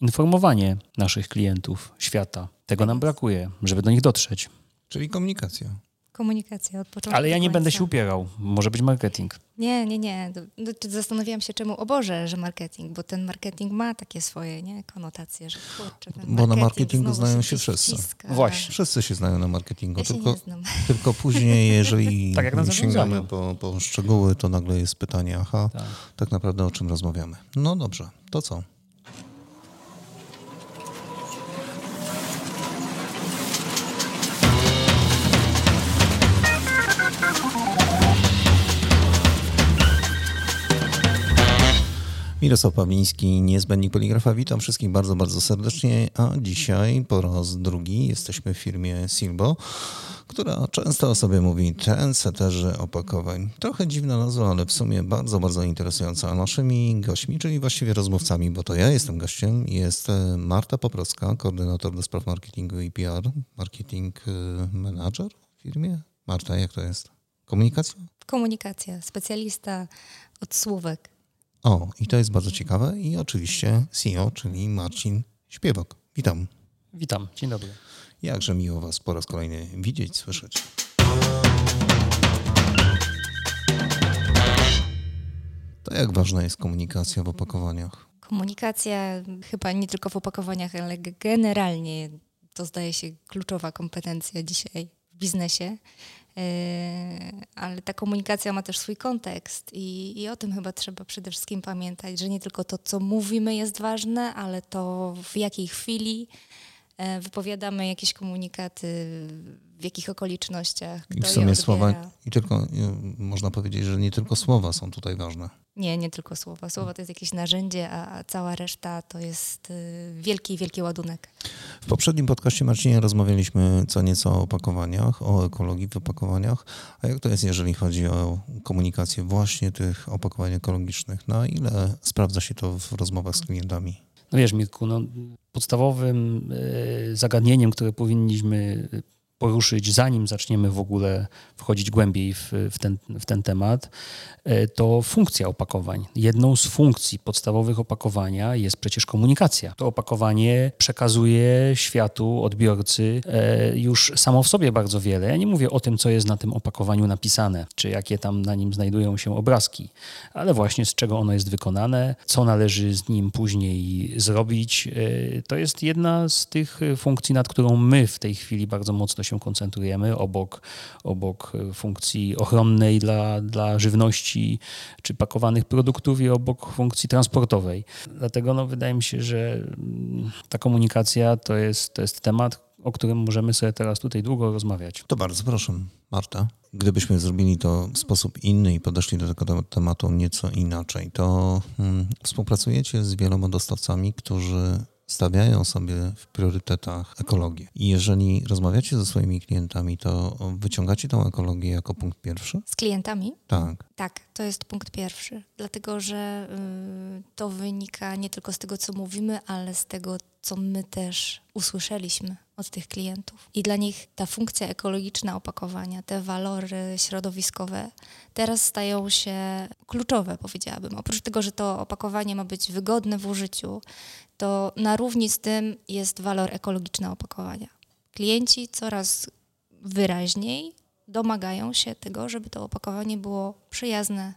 informowanie naszych klientów, świata. Tego nam brakuje, żeby do nich dotrzeć. Czyli komunikacja. Komunikacja od początku. Ale ja nie będę się upierał. Może być marketing. Nie, nie, nie. Zastanawiałam się, czemu, o Boże, że marketing, bo ten marketing ma takie swoje nie, konotacje, że kurczę, ten Bo na marketing marketingu znają się wszyscy. wciska. Właśnie. Wszyscy się znają na marketingu, Ja się tylko, nie znam. tylko później, jeżeli Tak sięgamy po, po szczegóły, to nagle jest pytanie, aha, Tak. tak naprawdę o czym rozmawiamy. No dobrze, to co? Mirosław Pawliński, niezbędnik poligrafa. Witam wszystkich bardzo, bardzo serdecznie. A dzisiaj po raz drugi jesteśmy w firmie Silbo, która często o sobie mówi trendseterzy opakowań. Trochę dziwna nazwa, ale w sumie bardzo, bardzo interesująca. A naszymi gośćmi, czyli właściwie rozmówcami, bo to ja jestem gościem, jest e, Marta Poprowska, koordynator do spraw marketingu i PR, marketing e, manager w firmie. Marta, jak to jest? Komunikacja? Komunikacja, specjalista od słówek. O, i to jest bardzo ciekawe. I oczywiście CEO, czyli Marcin Śpiewok. Witam. Witam, dzień dobry. Jakże miło Was po raz kolejny widzieć, słyszeć. To jak ważna jest komunikacja w opakowaniach? Komunikacja chyba nie tylko w opakowaniach, ale generalnie to zdaje się kluczowa kompetencja dzisiaj w biznesie. Yy, Ale ta komunikacja ma też swój kontekst i, i o tym chyba trzeba przede wszystkim pamiętać, że nie tylko to, co mówimy jest ważne, ale to w jakiej chwili e, wypowiadamy jakieś komunikaty, w jakich okolicznościach, I kto w je sumie słowa, i tylko y, można powiedzieć, że nie tylko słowa są tutaj ważne. Nie, nie tylko słowa. Słowa to jest jakieś narzędzie, a a cała reszta to jest y, wielki, wielki ładunek. W poprzednim podcaście Marcinie rozmawialiśmy co nieco o opakowaniach, o ekologii w opakowaniach. A jak to jest, jeżeli chodzi o komunikację właśnie tych opakowań ekologicznych? Na ile sprawdza się to w rozmowach z klientami? No wiesz, Mirku, no, podstawowym e, zagadnieniem, które powinniśmy poruszyć, zanim zaczniemy w ogóle wchodzić głębiej w, w, ten, w ten temat, e, to funkcja opakowań. Jedną z funkcji podstawowych opakowania jest przecież komunikacja. To opakowanie przekazuje światu, odbiorcy e, już samo w sobie bardzo wiele. Ja nie mówię o tym, co jest na tym opakowaniu napisane, czy jakie tam na nim znajdują się obrazki, ale właśnie z czego ono jest wykonane, co należy z nim później zrobić. E, To jest jedna z tych funkcji, nad którą my w tej chwili bardzo mocno się koncentrujemy, obok, obok e, funkcji ochronnej dla, dla żywności czy pakowanych produktów i obok funkcji transportowej. Dlatego no, wydaje mi się, że mm, ta komunikacja to jest, to jest temat, o którym możemy sobie teraz tutaj długo rozmawiać. To bardzo proszę, Marta. Gdybyśmy zrobili to w sposób inny i podeszli do tego tem- tematu nieco inaczej, to mm, współpracujecie z wieloma dostawcami, którzy stawiają sobie w priorytetach ekologię. I jeżeli rozmawiacie ze swoimi klientami, to wyciągacie tą ekologię jako punkt pierwszy? Z klientami? Tak. Tak, to jest punkt pierwszy, dlatego że y, to wynika nie tylko z tego, co mówimy, ale z tego, co my też usłyszeliśmy od tych klientów. I dla nich ta funkcja ekologiczna opakowania, te walory środowiskowe teraz stają się kluczowe, powiedziałabym. Oprócz tego, że to opakowanie ma być wygodne w użyciu, to na równi z tym jest walor ekologiczny opakowania. Klienci coraz wyraźniej domagają się tego, żeby to opakowanie było przyjazne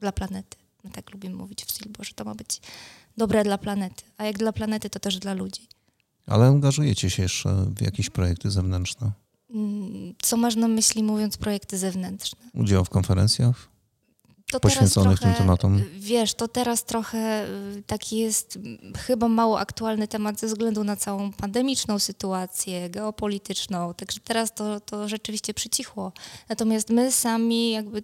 dla planety. My tak lubimy mówić w Silbo, że to ma być dobre dla planety. A jak dla planety, to też dla ludzi. Ale angażujecie się jeszcze w jakieś projekty zewnętrzne? Mm, Co masz na myśli mówiąc projekty zewnętrzne? Udział w konferencjach? To Poświęconych teraz tym tematom? Wiesz, to teraz trochę y, taki jest mm, chyba mało aktualny temat ze względu na całą pandemiczną sytuację, geopolityczną. Także teraz to, to rzeczywiście przycichło. Natomiast my sami jakby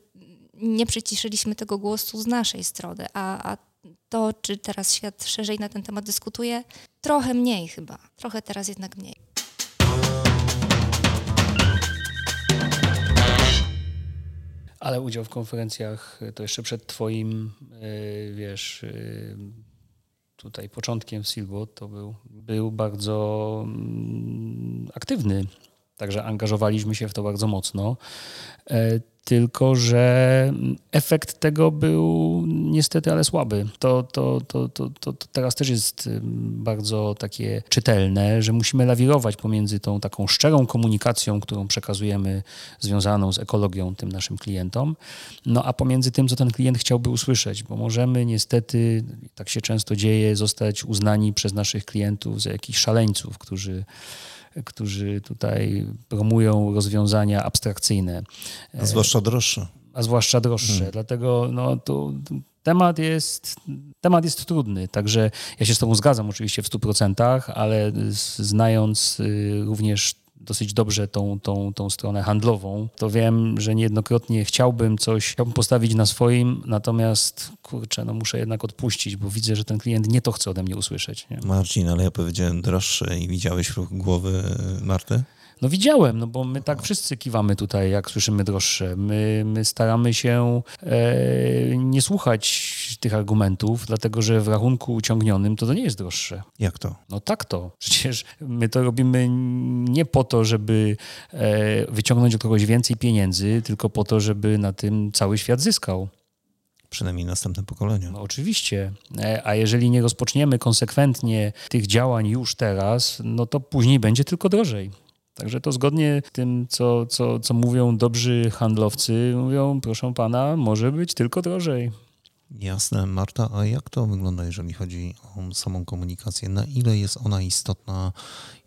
nie przyciszyliśmy tego głosu z naszej strony, a, a to, czy teraz świat szerzej na ten temat dyskutuje, trochę mniej chyba. Trochę teraz jednak mniej. Ale udział w konferencjach to jeszcze przed twoim, yy, wiesz, yy, tutaj początkiem w Silbo to był, był bardzo mm, aktywny. Także angażowaliśmy się w to bardzo mocno. Tylko że efekt tego był niestety ale słaby. To, to, to, to, to, teraz też jest bardzo takie czytelne, że musimy lawirować pomiędzy tą taką szczerą komunikacją, którą przekazujemy związaną z ekologią tym naszym klientom, no a pomiędzy tym, co ten klient chciałby usłyszeć, bo możemy niestety, tak się często dzieje, zostać uznani przez naszych klientów za jakichś szaleńców, którzy którzy tutaj promują rozwiązania abstrakcyjne. A zwłaszcza droższe. A zwłaszcza droższe. Hmm. Dlatego no, tu temat jest, temat jest trudny, także ja się z Tobą zgadzam oczywiście w 100%, ale znając y, również dosyć dobrze tą, tą, tą stronę handlową, to wiem, że niejednokrotnie chciałbym coś, chciałbym postawić na swoim, natomiast kurczę, no muszę jednak odpuścić, bo widzę, że ten klient nie to chce ode mnie usłyszeć. Nie? Marcin, ale ja powiedziałem droższe i widziałeś ruch głowy Marty? No widziałem, no bo my tak wszyscy kiwamy tutaj, jak słyszymy droższe. My, my staramy się e, nie słuchać tych argumentów, dlatego że w rachunku uciągnionym to to nie jest droższe. Jak to? No tak to. Przecież my to robimy nie po to, żeby e, wyciągnąć od kogoś więcej pieniędzy, tylko po to, żeby na tym cały świat zyskał przynajmniej następne pokolenia. No, oczywiście. E, a jeżeli nie rozpoczniemy konsekwentnie tych działań już teraz, no to później będzie tylko drożej. Także to zgodnie z tym, co, co, co mówią dobrzy handlowcy, mówią, proszę pana, może być tylko drożej. Jasne. Marta, a jak to wygląda, jeżeli chodzi o samą komunikację? Na ile jest ona istotna,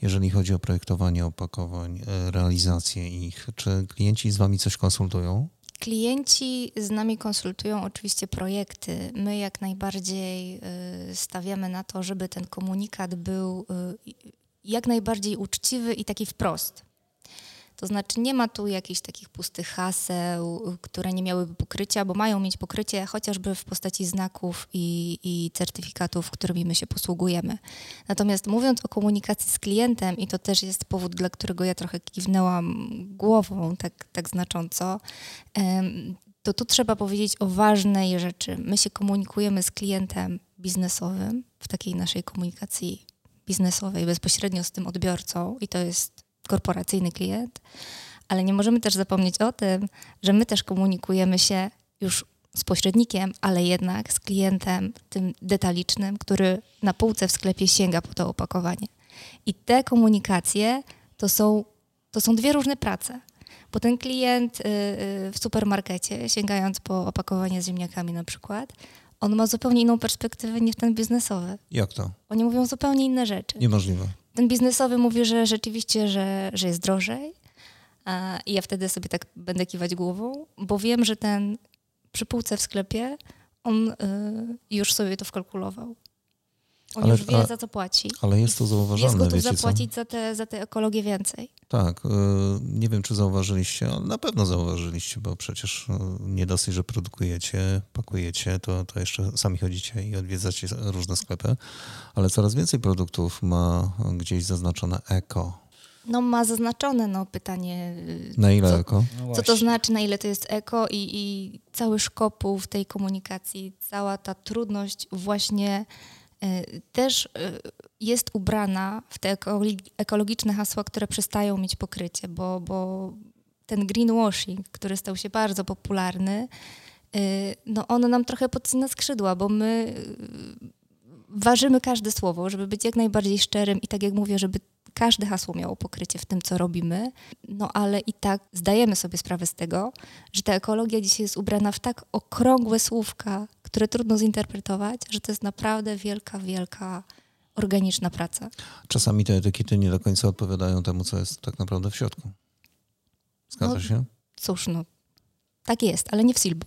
jeżeli chodzi o projektowanie opakowań, e, realizację ich? Czy klienci z wami coś konsultują? Klienci z nami konsultują oczywiście projekty. My jak najbardziej e, stawiamy na to, żeby ten komunikat był e, jak najbardziej uczciwy i taki wprost. To znaczy nie ma tu jakichś takich pustych haseł, które nie miałyby pokrycia, bo mają mieć pokrycie chociażby w postaci znaków i, i certyfikatów, którymi my się posługujemy. Natomiast mówiąc o komunikacji z klientem, i to też jest powód, dla którego ja trochę kiwnęłam głową tak, tak znacząco, to tu trzeba powiedzieć o ważnej rzeczy. My się komunikujemy z klientem biznesowym w takiej naszej komunikacji biznesowej bezpośrednio z tym odbiorcą i to jest korporacyjny klient, ale nie możemy też zapomnieć o tym, że my też komunikujemy się już z pośrednikiem, ale jednak z klientem tym detalicznym, który na półce w sklepie sięga po to opakowanie. I te komunikacje to są, to są dwie różne prace. Bo ten klient y, y, w supermarkecie, sięgając po opakowanie z ziemniakami na przykład, on ma zupełnie inną perspektywę niż ten biznesowy. Jak to? Oni mówią zupełnie inne rzeczy. Niemożliwe. Ten biznesowy mówi, że rzeczywiście, że, że jest drożej i ja wtedy sobie tak będę kiwać głową, bo wiem, że ten przy półce w sklepie on y, już sobie to wkalkulował. On ale, już wie, za co płaci. Ale jest to zauważalne, Jest gotów zapłacić za tę za te ekologię więcej. Tak. Y, nie wiem, czy zauważyliście, ale na pewno zauważyliście, bo przecież y, nie dosyć, że produkujecie, pakujecie, to, to jeszcze sami chodzicie i odwiedzacie różne sklepy, ale coraz więcej produktów ma gdzieś zaznaczone eko. No ma zaznaczone no, pytanie. Y, na ile co, eko? No co to znaczy, na ile to jest eko i, i cały szkopuł w tej komunikacji, cała ta trudność właśnie też y, jest ubrana w te ekologiczne hasła, które przestają mieć pokrycie, bo, bo ten greenwashing, który stał się bardzo popularny, y, no on nam trochę podcina skrzydła, bo my ważymy każde słowo, żeby być jak najbardziej szczerym i tak jak mówię, żeby każde hasło miało pokrycie w tym, co robimy, no ale i tak zdajemy sobie sprawę z tego, że ta ekologia dzisiaj jest ubrana w tak okrągłe słówka, które trudno zinterpretować, że to jest naprawdę wielka, wielka organiczna praca. Czasami te etykiety nie do końca odpowiadają temu, co jest tak naprawdę w środku. Zgadza no, się? Cóż, no tak jest, ale nie w Silbu.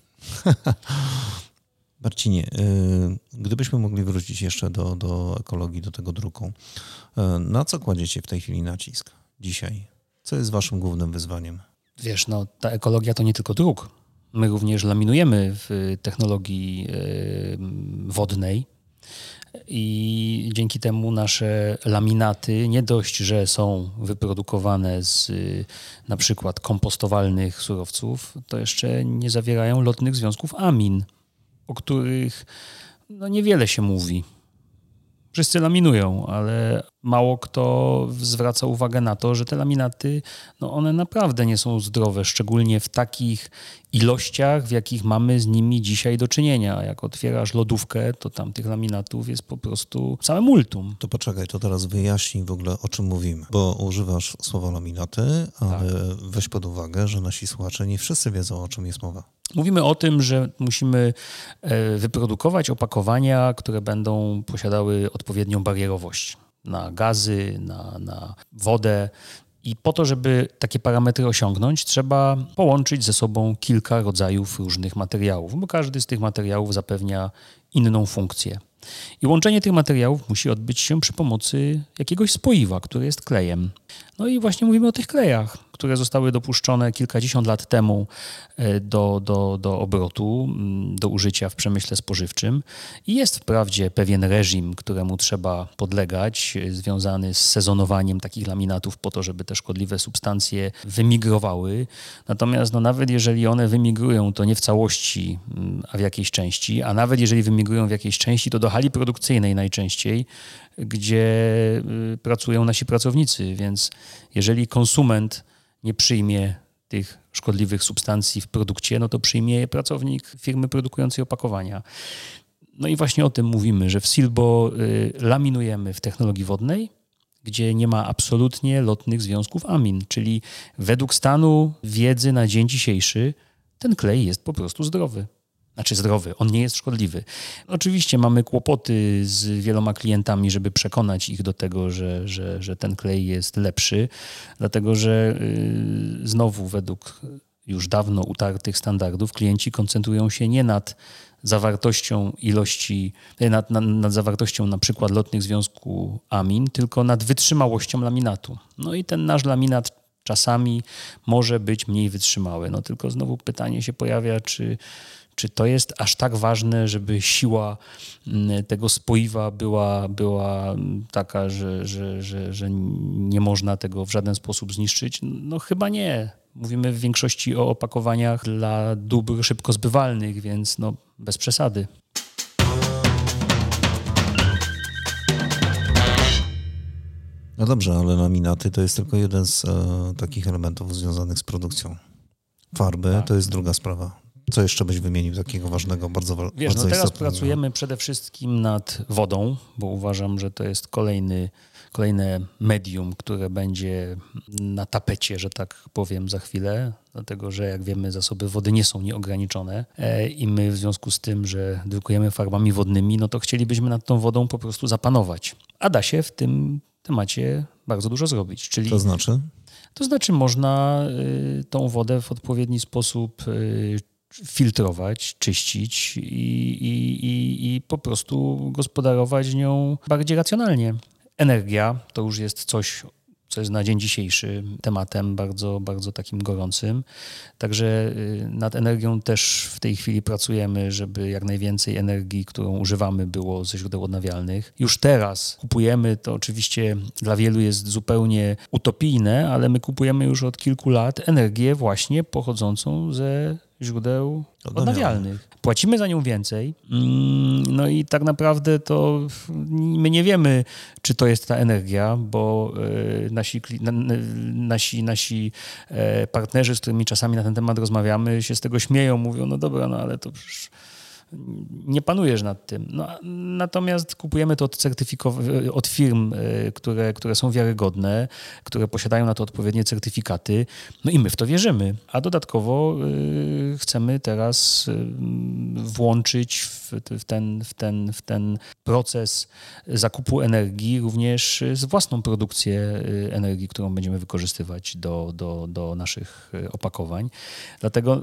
Marcinie, y, gdybyśmy mogli wrócić jeszcze do, do ekologii, do tego druku, y, na co kładziecie w tej chwili nacisk dzisiaj? Co jest waszym głównym wyzwaniem? Wiesz, no ta ekologia to nie tylko druk. My również laminujemy w technologii y, wodnej i dzięki temu nasze laminaty nie dość, że są wyprodukowane z na przykład kompostowalnych surowców, to jeszcze nie zawierają lotnych związków amin o których no, niewiele się mówi. Wszyscy laminują, ale mało kto zwraca uwagę na to, że te laminaty, no one naprawdę nie są zdrowe, szczególnie w takich ilościach, w jakich mamy z nimi dzisiaj do czynienia. Jak otwierasz lodówkę, to tam tych laminatów jest po prostu całe multum. To poczekaj, to teraz wyjaśnij w ogóle o czym mówimy, bo używasz słowa laminaty, ale tak. weź pod uwagę, że nasi słuchacze nie wszyscy wiedzą o czym jest mowa. Mówimy o tym, że musimy e, wyprodukować opakowania, które będą posiadały odpowiednią barierowość na gazy, na, na wodę. I po to, żeby takie parametry osiągnąć, trzeba połączyć ze sobą kilka rodzajów różnych materiałów, bo każdy z tych materiałów zapewnia inną funkcję. I łączenie tych materiałów musi odbyć się przy pomocy jakiegoś spoiwa, który jest klejem. No i właśnie mówimy o tych klejach, które zostały dopuszczone kilkadziesiąt lat temu e, do, do, do obrotu, mm, do użycia w przemyśle spożywczym. I jest wprawdzie pewien reżim, któremu trzeba podlegać, e, związany z sezonowaniem takich laminatów po to, żeby te szkodliwe substancje wymigrowały. Natomiast no, nawet jeżeli one wymigrują, to nie w całości, mm, a w jakiejś części, a nawet jeżeli wymigrują w jakiejś części, to do hali produkcyjnej najczęściej, gdzie y, pracują nasi pracownicy. Więc jeżeli konsument nie przyjmie tych szkodliwych substancji w produkcie, no to przyjmie je pracownik firmy produkującej opakowania. No i właśnie o tym mówimy, że w Silbo y, laminujemy w technologii wodnej, gdzie nie ma absolutnie lotnych związków amin, czyli według stanu wiedzy na dzień dzisiejszy ten klej jest po prostu zdrowy znaczy zdrowy, on nie jest szkodliwy. Oczywiście mamy kłopoty z wieloma klientami, żeby przekonać ich do tego, że, że, że ten klej jest lepszy, dlatego że yy, znowu według już dawno utartych standardów klienci koncentrują się nie nad zawartością ilości, nad, nad, nad, zawartością na przykład lotnych związku amin, tylko nad wytrzymałością laminatu. No i ten nasz laminat czasami może być mniej wytrzymały. No tylko znowu pytanie się pojawia, czy czy to jest aż tak ważne, żeby siła mm, tego spoiwa była, była taka, że, że, że, że nie można tego w żaden sposób zniszczyć? No chyba nie. Mówimy w większości o opakowaniach dla dóbr szybko zbywalnych, więc no bez przesady. No dobrze, ale laminaty to jest tylko jeden z e, takich elementów związanych z produkcją. Farby tak. to jest druga sprawa. Co jeszcze byś wymienił takiego ważnego, bardzo ważnego? Wiesz, no teraz pracujemy przede wszystkim nad wodą, bo uważam, że to jest kolejny, kolejne medium, które będzie na tapecie, że tak powiem, za chwilę, dlatego że jak wiemy, zasoby wody nie są nieograniczone e, i my w związku z tym, że drukujemy farbami wodnymi, no to chcielibyśmy nad tą wodą po prostu zapanować. A da się w tym temacie bardzo dużo zrobić. Czyli to znaczy? To znaczy można y, tą wodę w odpowiedni sposób y, filtrować, czyścić i, i, i, i po prostu gospodarować nią bardziej racjonalnie. Energia to już jest coś, co jest na dzień dzisiejszy tematem bardzo, bardzo takim gorącym. Także y, nad energią też w tej chwili pracujemy, żeby jak najwięcej energii, którą używamy, było ze źródeł odnawialnych. Już teraz kupujemy, to oczywiście dla wielu jest zupełnie utopijne, ale my kupujemy już od kilku lat energię właśnie pochodzącą ze źródeł odnawialnych. Płacimy za nią więcej, mm, no i tak naprawdę to my nie wiemy, czy to jest ta energia, bo e, nasi, nasi, nasi e, partnerzy, z którymi czasami na ten temat rozmawiamy, się z tego śmieją, mówią, no dobra, no ale to przecież nie panujesz nad tym. No, natomiast kupujemy to od, od firm, e, które, które są wiarygodne, które posiadają na to odpowiednie certyfikaty, no i my w to wierzymy. A dodatkowo y, chcemy teraz y, włączyć w, w, ten, w, ten, w ten proces zakupu energii również z własną produkcję energii, którą będziemy wykorzystywać do, do, do naszych opakowań. Dlatego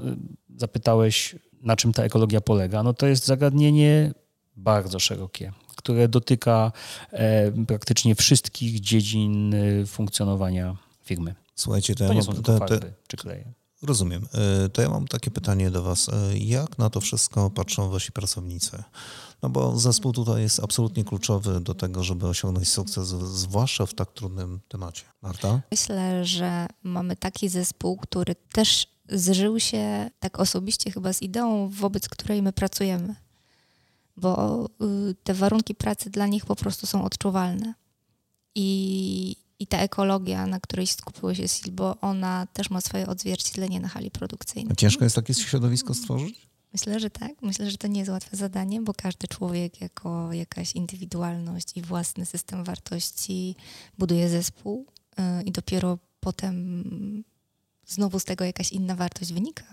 zapytałeś, na czym ta ekologia polega, no to jest zagadnienie bardzo szerokie, które dotyka e, praktycznie wszystkich dziedzin e, funkcjonowania firmy. Słuchajcie, to, to nie są tylko farby czy kleje. Rozumiem. E, to ja mam takie pytanie do Was. Jak na to wszystko patrzą Wasi pracownicy? No bo zespół tutaj jest absolutnie kluczowy do tego, żeby osiągnąć sukces, zwłaszcza w tak trudnym temacie. Marta? Myślę, że mamy taki zespół, który też zżył się tak osobiście chyba z ideą, wobec której my pracujemy, bo y, te warunki pracy dla nich po prostu są odczuwalne. i, i ta ekologia, na której skupiło się Silbo, ona też ma swoje odzwierciedlenie na hali produkcyjnej. Ciężko jest takie środowisko stworzyć? Myślę, że tak. Myślę, że to nie jest łatwe zadanie, bo każdy człowiek jako jakaś indywidualność i własny system wartości buduje zespół yy, i dopiero potem znowu z tego jakaś inna wartość wynika.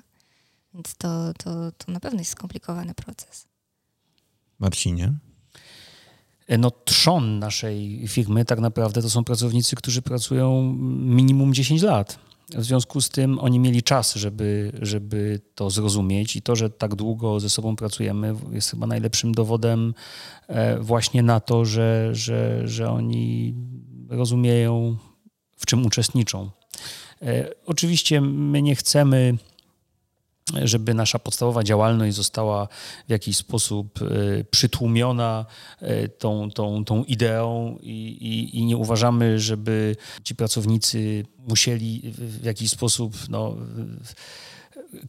Więc to, to, to na pewno jest skomplikowany proces. Marcinie? No, trzon naszej firmy tak naprawdę to są pracownicy, którzy pracują minimum 10 lat. W związku z tym oni mieli czas, żeby, żeby to zrozumieć, i to, że tak długo ze sobą pracujemy, jest chyba najlepszym dowodem e, właśnie na to, że, że, że oni rozumieją, w czym uczestniczą. E, oczywiście my nie chcemy żeby nasza podstawowa działalność została w jakiś sposób e, przytłumiona e, tą, tą, tą ideą i, i, i, nie uważamy, żeby ci pracownicy musieli w jakiś sposób no,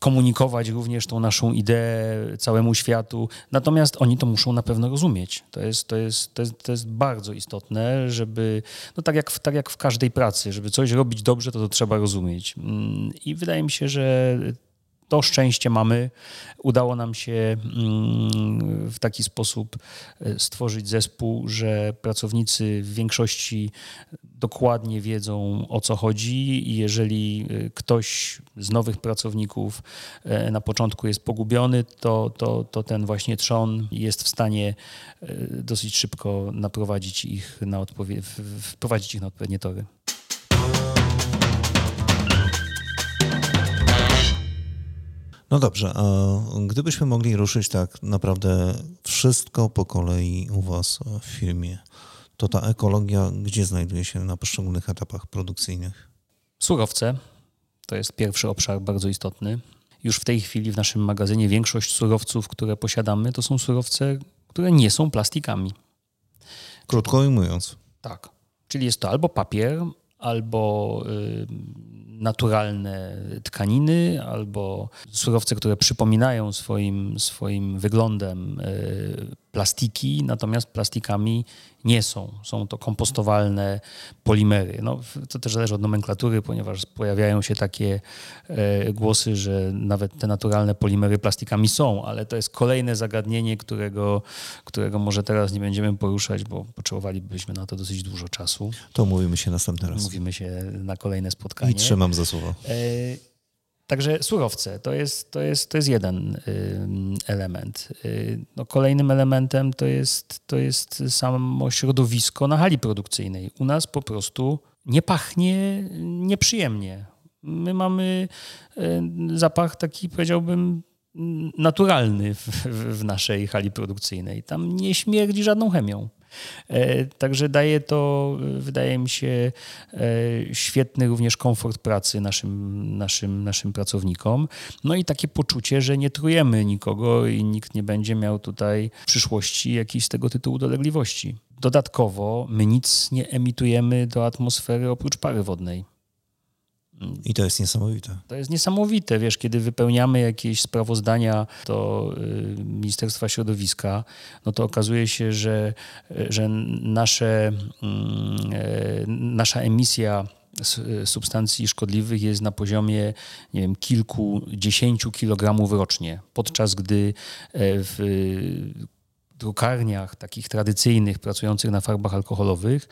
komunikować również tą naszą ideę całemu światu. Natomiast oni to muszą na pewno rozumieć. To jest, to jest, to jest, to jest bardzo istotne, żeby, no tak jak, w, tak jak w każdej pracy, żeby coś robić dobrze, to to trzeba rozumieć. Mm, I wydaje mi się, że to szczęście mamy. Udało nam się mm, w taki sposób e, stworzyć zespół, że pracownicy w większości dokładnie wiedzą o co chodzi i jeżeli e, ktoś z nowych pracowników e, na początku jest pogubiony, to, to, to ten właśnie trzon jest w stanie dosyć szybko naprowadzić ich na odpowie- wprowadzić ich na odpowiednie tory. No dobrze, a gdybyśmy mogli ruszyć tak naprawdę wszystko po kolei u Was w firmie, to ta ekologia gdzie znajduje się na poszczególnych etapach produkcyjnych? Surowce to jest pierwszy obszar bardzo istotny. Już w tej chwili w naszym magazynie większość surowców, które posiadamy, to są surowce, które nie są plastikami. Krótko ujmując. Tak. Czyli jest to albo papier, albo y, naturalne tkaniny albo surowce, które przypominają swoim, swoim wyglądem e, plastiki, natomiast plastikami nie są. Są to kompostowalne polimery. No, to też zależy od nomenklatury, ponieważ pojawiają się takie e, głosy, że nawet te naturalne polimery plastikami są, ale to jest kolejne zagadnienie, którego, którego może teraz nie będziemy poruszać, bo potrzebowalibyśmy na to dosyć dużo czasu. To mówimy się następny raz. Mówimy się na kolejne spotkanie. I trzymam za słowo. Także surowce to jest, to jest, to jest jeden element. Y, no, kolejnym elementem to jest, to jest samo środowisko na hali produkcyjnej. U nas po prostu nie pachnie nieprzyjemnie. My mamy zapach taki, powiedziałbym, naturalny w, w naszej hali produkcyjnej. Tam nie śmierdzi żadną chemią. E, także daje to, wydaje mi się, e, świetny również komfort pracy naszym, naszym, naszym pracownikom. No i takie poczucie, że nie trujemy nikogo i nikt nie będzie miał tutaj w przyszłości jakiejś z tego tytułu dolegliwości. Dodatkowo my nic nie emitujemy do atmosfery oprócz pary wodnej. I to jest niesamowite. To jest niesamowite, wiesz, kiedy wypełniamy jakieś sprawozdania do y, Ministerstwa Środowiska, no to okazuje się, że, że nasze, mm, e, nasza emisja substancji szkodliwych jest na poziomie nie wiem, kilkudziesięciu kilogramów rocznie, podczas gdy e, w drukarniach takich tradycyjnych, pracujących na farbach alkoholowych,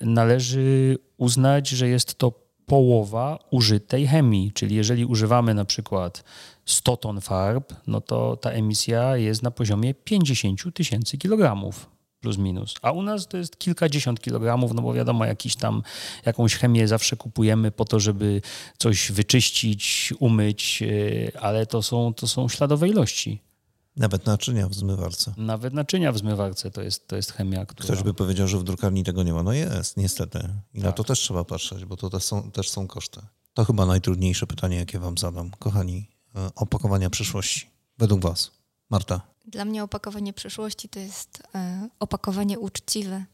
należy uznać, że jest to połowa użytej chemii. Czyli jeżeli używamy na przykład 100 ton farb, no to ta emisja jest na poziomie 50 tysięcy kilogramów plus minus. A u nas to jest kilkadziesiąt kilogramów, no bo wiadomo, jakiś tam, jakąś chemię zawsze kupujemy po to, żeby coś wyczyścić, umyć, e, ale to są, to są śladowe ilości. Nawet naczynia w zmywarce. Nawet naczynia w zmywarce to jest, to jest chemia, która... Ktoś by powiedział, że w drukarni tego nie ma. No jest, niestety. I tak. na to też trzeba patrzeć, bo to też są, też są koszty. To chyba najtrudniejsze pytanie, jakie wam zadam. Kochani, e, opakowania przyszłości. Według was. Marta. Dla mnie opakowanie przyszłości to jest e, opakowanie uczciwe,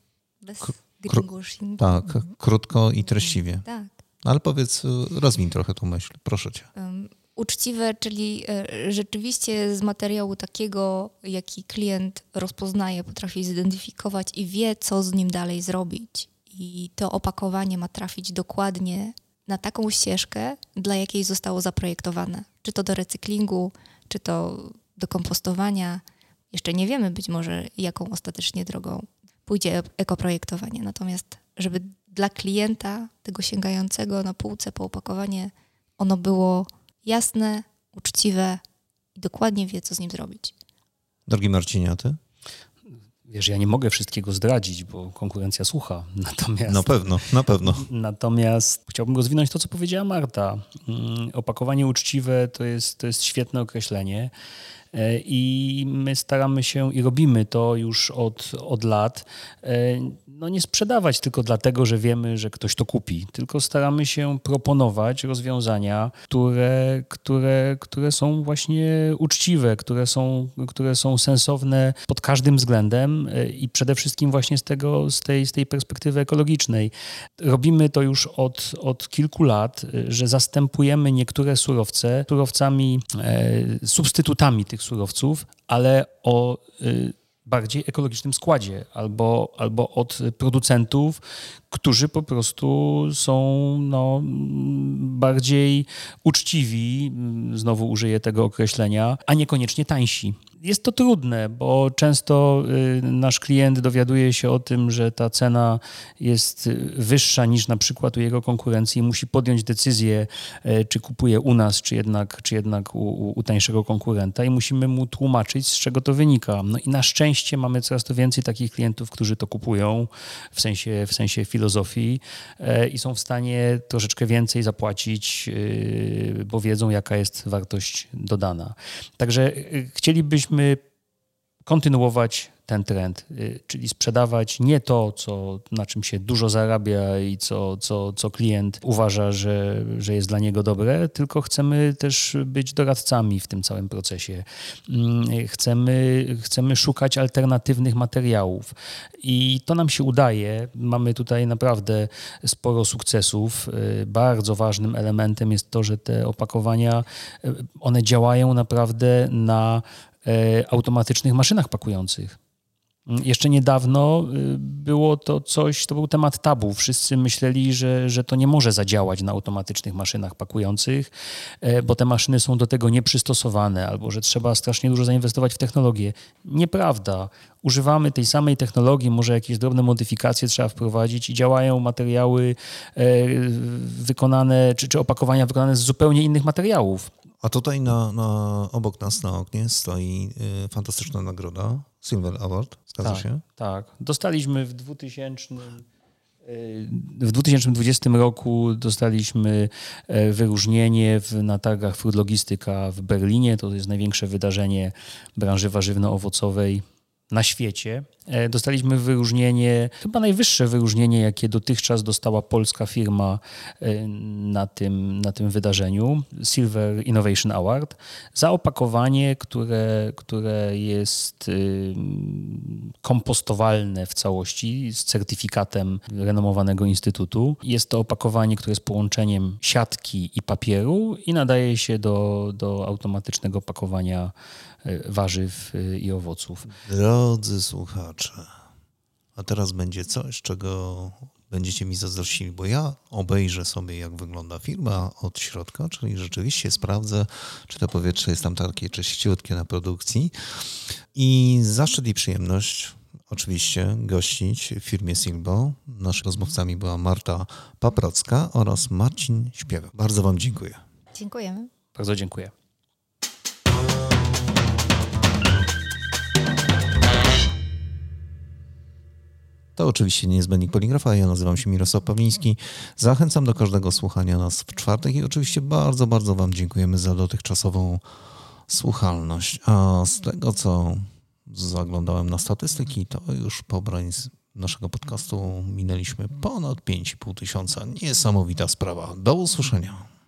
bez greenwashingu. Tak, krótko i treściwie. Tak. Ale powiedz, e, rozwin trochę tą myśl, proszę cię. Um, uczciwe, czyli e, rzeczywiście z materiału takiego, jaki klient rozpoznaje, potrafi zidentyfikować i wie, co z nim dalej zrobić. i to opakowanie ma trafić dokładnie na taką ścieżkę, dla jakiej zostało zaprojektowane. Czy to do recyklingu, czy to do kompostowania. Jeszcze nie wiemy być może, jaką ostatecznie drogą pójdzie ekoprojektowanie. Natomiast, żeby dla klienta, tego sięgającego na półce po opakowanie, ono było jasne, uczciwe i dokładnie wie, co z nim zrobić. Drogi Marcinie, a ty? Wiesz, ja nie mogę wszystkiego zdradzić, bo konkurencja słucha. Natomiast, na pewno, na pewno. Natomiast chciałbym rozwinąć to, co powiedziała Marta. Mm, opakowanie uczciwe to jest, to jest świetne określenie. E, I my staramy się i robimy to już od, od lat. E, no nie sprzedawać tylko dlatego, że wiemy, że ktoś to kupi, tylko staramy się proponować rozwiązania, które, które, które są właśnie uczciwe, które są, które są sensowne pod każdym względem e, i przede wszystkim właśnie z, tego, z, tej, z tej perspektywy ekologicznej. Robimy to już od, od kilku lat, że zastępujemy niektóre surowce surowcami, e, substytutami tych surowców, ale o y, bardziej ekologicznym składzie albo, albo od producentów, którzy po prostu są no, bardziej uczciwi, znowu użyję tego określenia, a niekoniecznie tańsi jest to trudne, bo często y, nasz klient dowiaduje się o tym, że ta cena jest wyższa niż na przykład u jego konkurencji i musi podjąć decyzję, y, czy kupuje u nas, czy jednak, czy jednak u, u tańszego konkurenta i musimy mu tłumaczyć, z czego to wynika. No i na szczęście mamy coraz to więcej takich klientów, którzy to kupują w sensie, w sensie filozofii y, i są w stanie troszeczkę więcej zapłacić, bo wiedzą, jaka jest wartość dodana. Także chcielibyśmy powinniśmy kontynuować ten trend, y, czyli sprzedawać nie to, co, na czym się dużo zarabia i co, co, co klient uważa, że, że jest dla niego dobre, tylko chcemy też być doradcami w tym całym procesie. Mm, chcemy, chcemy szukać alternatywnych materiałów i to nam się udaje. Mamy tutaj naprawdę sporo sukcesów. Y, bardzo ważnym elementem jest to, że te opakowania, y, one działają naprawdę na automatycznych maszynach pakujących. Mm, jeszcze niedawno y, było to coś, to był temat tabu. Wszyscy myśleli, że, że to nie może zadziałać na automatycznych maszynach pakujących, e, bo te maszyny są do tego nieprzystosowane, albo że trzeba strasznie dużo zainwestować w technologię. Nieprawda. Używamy tej samej technologii, może jakieś drobne modyfikacje trzeba wprowadzić i działają materiały e, wykonane, czy, czy opakowania wykonane z zupełnie innych materiałów. A tutaj na, na, obok nas na oknie stoi y, fantastyczna nagroda, Silver Award, zgadza tak, się? Tak, dostaliśmy w 2000... Y, w 2020 roku dostaliśmy e, wyróżnienie w, na targach Food Logistyka w Berlinie. To jest największe wydarzenie branży warzywno-owocowej na świecie. E, dostaliśmy wyróżnienie, chyba najwyższe wyróżnienie, jakie dotychczas dostała polska firma e, na tym, na tym wydarzeniu, Silver Innovation Award, za opakowanie, które, które jest y, kompostowalne w całości z certyfikatem renomowanego instytutu. Jest to opakowanie, które jest połączeniem siatki i papieru i nadaje się do, do automatycznego pakowania warzyw i owoców. Drodzy słuchacze, a teraz będzie coś, czego będziecie mi zazdrościli, bo ja obejrzę sobie, jak wygląda firma od środka, czyli rzeczywiście sprawdzę, czy to powietrze jest tam takie czyściutkie na produkcji. I zaszczyt i przyjemność oczywiście gościć w firmie Silbo. Naszymi rozmówcami była Marta Paprocka oraz Marcin Śpiewek. Bardzo Wam dziękuję. Dziękujemy. Bardzo dziękuję. To oczywiście niezbędnik poligrafa. Ja nazywam się Mirosław Pawliński. Zachęcam do każdego słuchania nas w czwartek i oczywiście bardzo, bardzo Wam dziękujemy za dotychczasową słuchalność. A z tego, co zaglądałem na statystyki, to już pobrań z naszego podcastu minęliśmy ponad 5,5 tysiąca. Niesamowita sprawa. Do usłyszenia.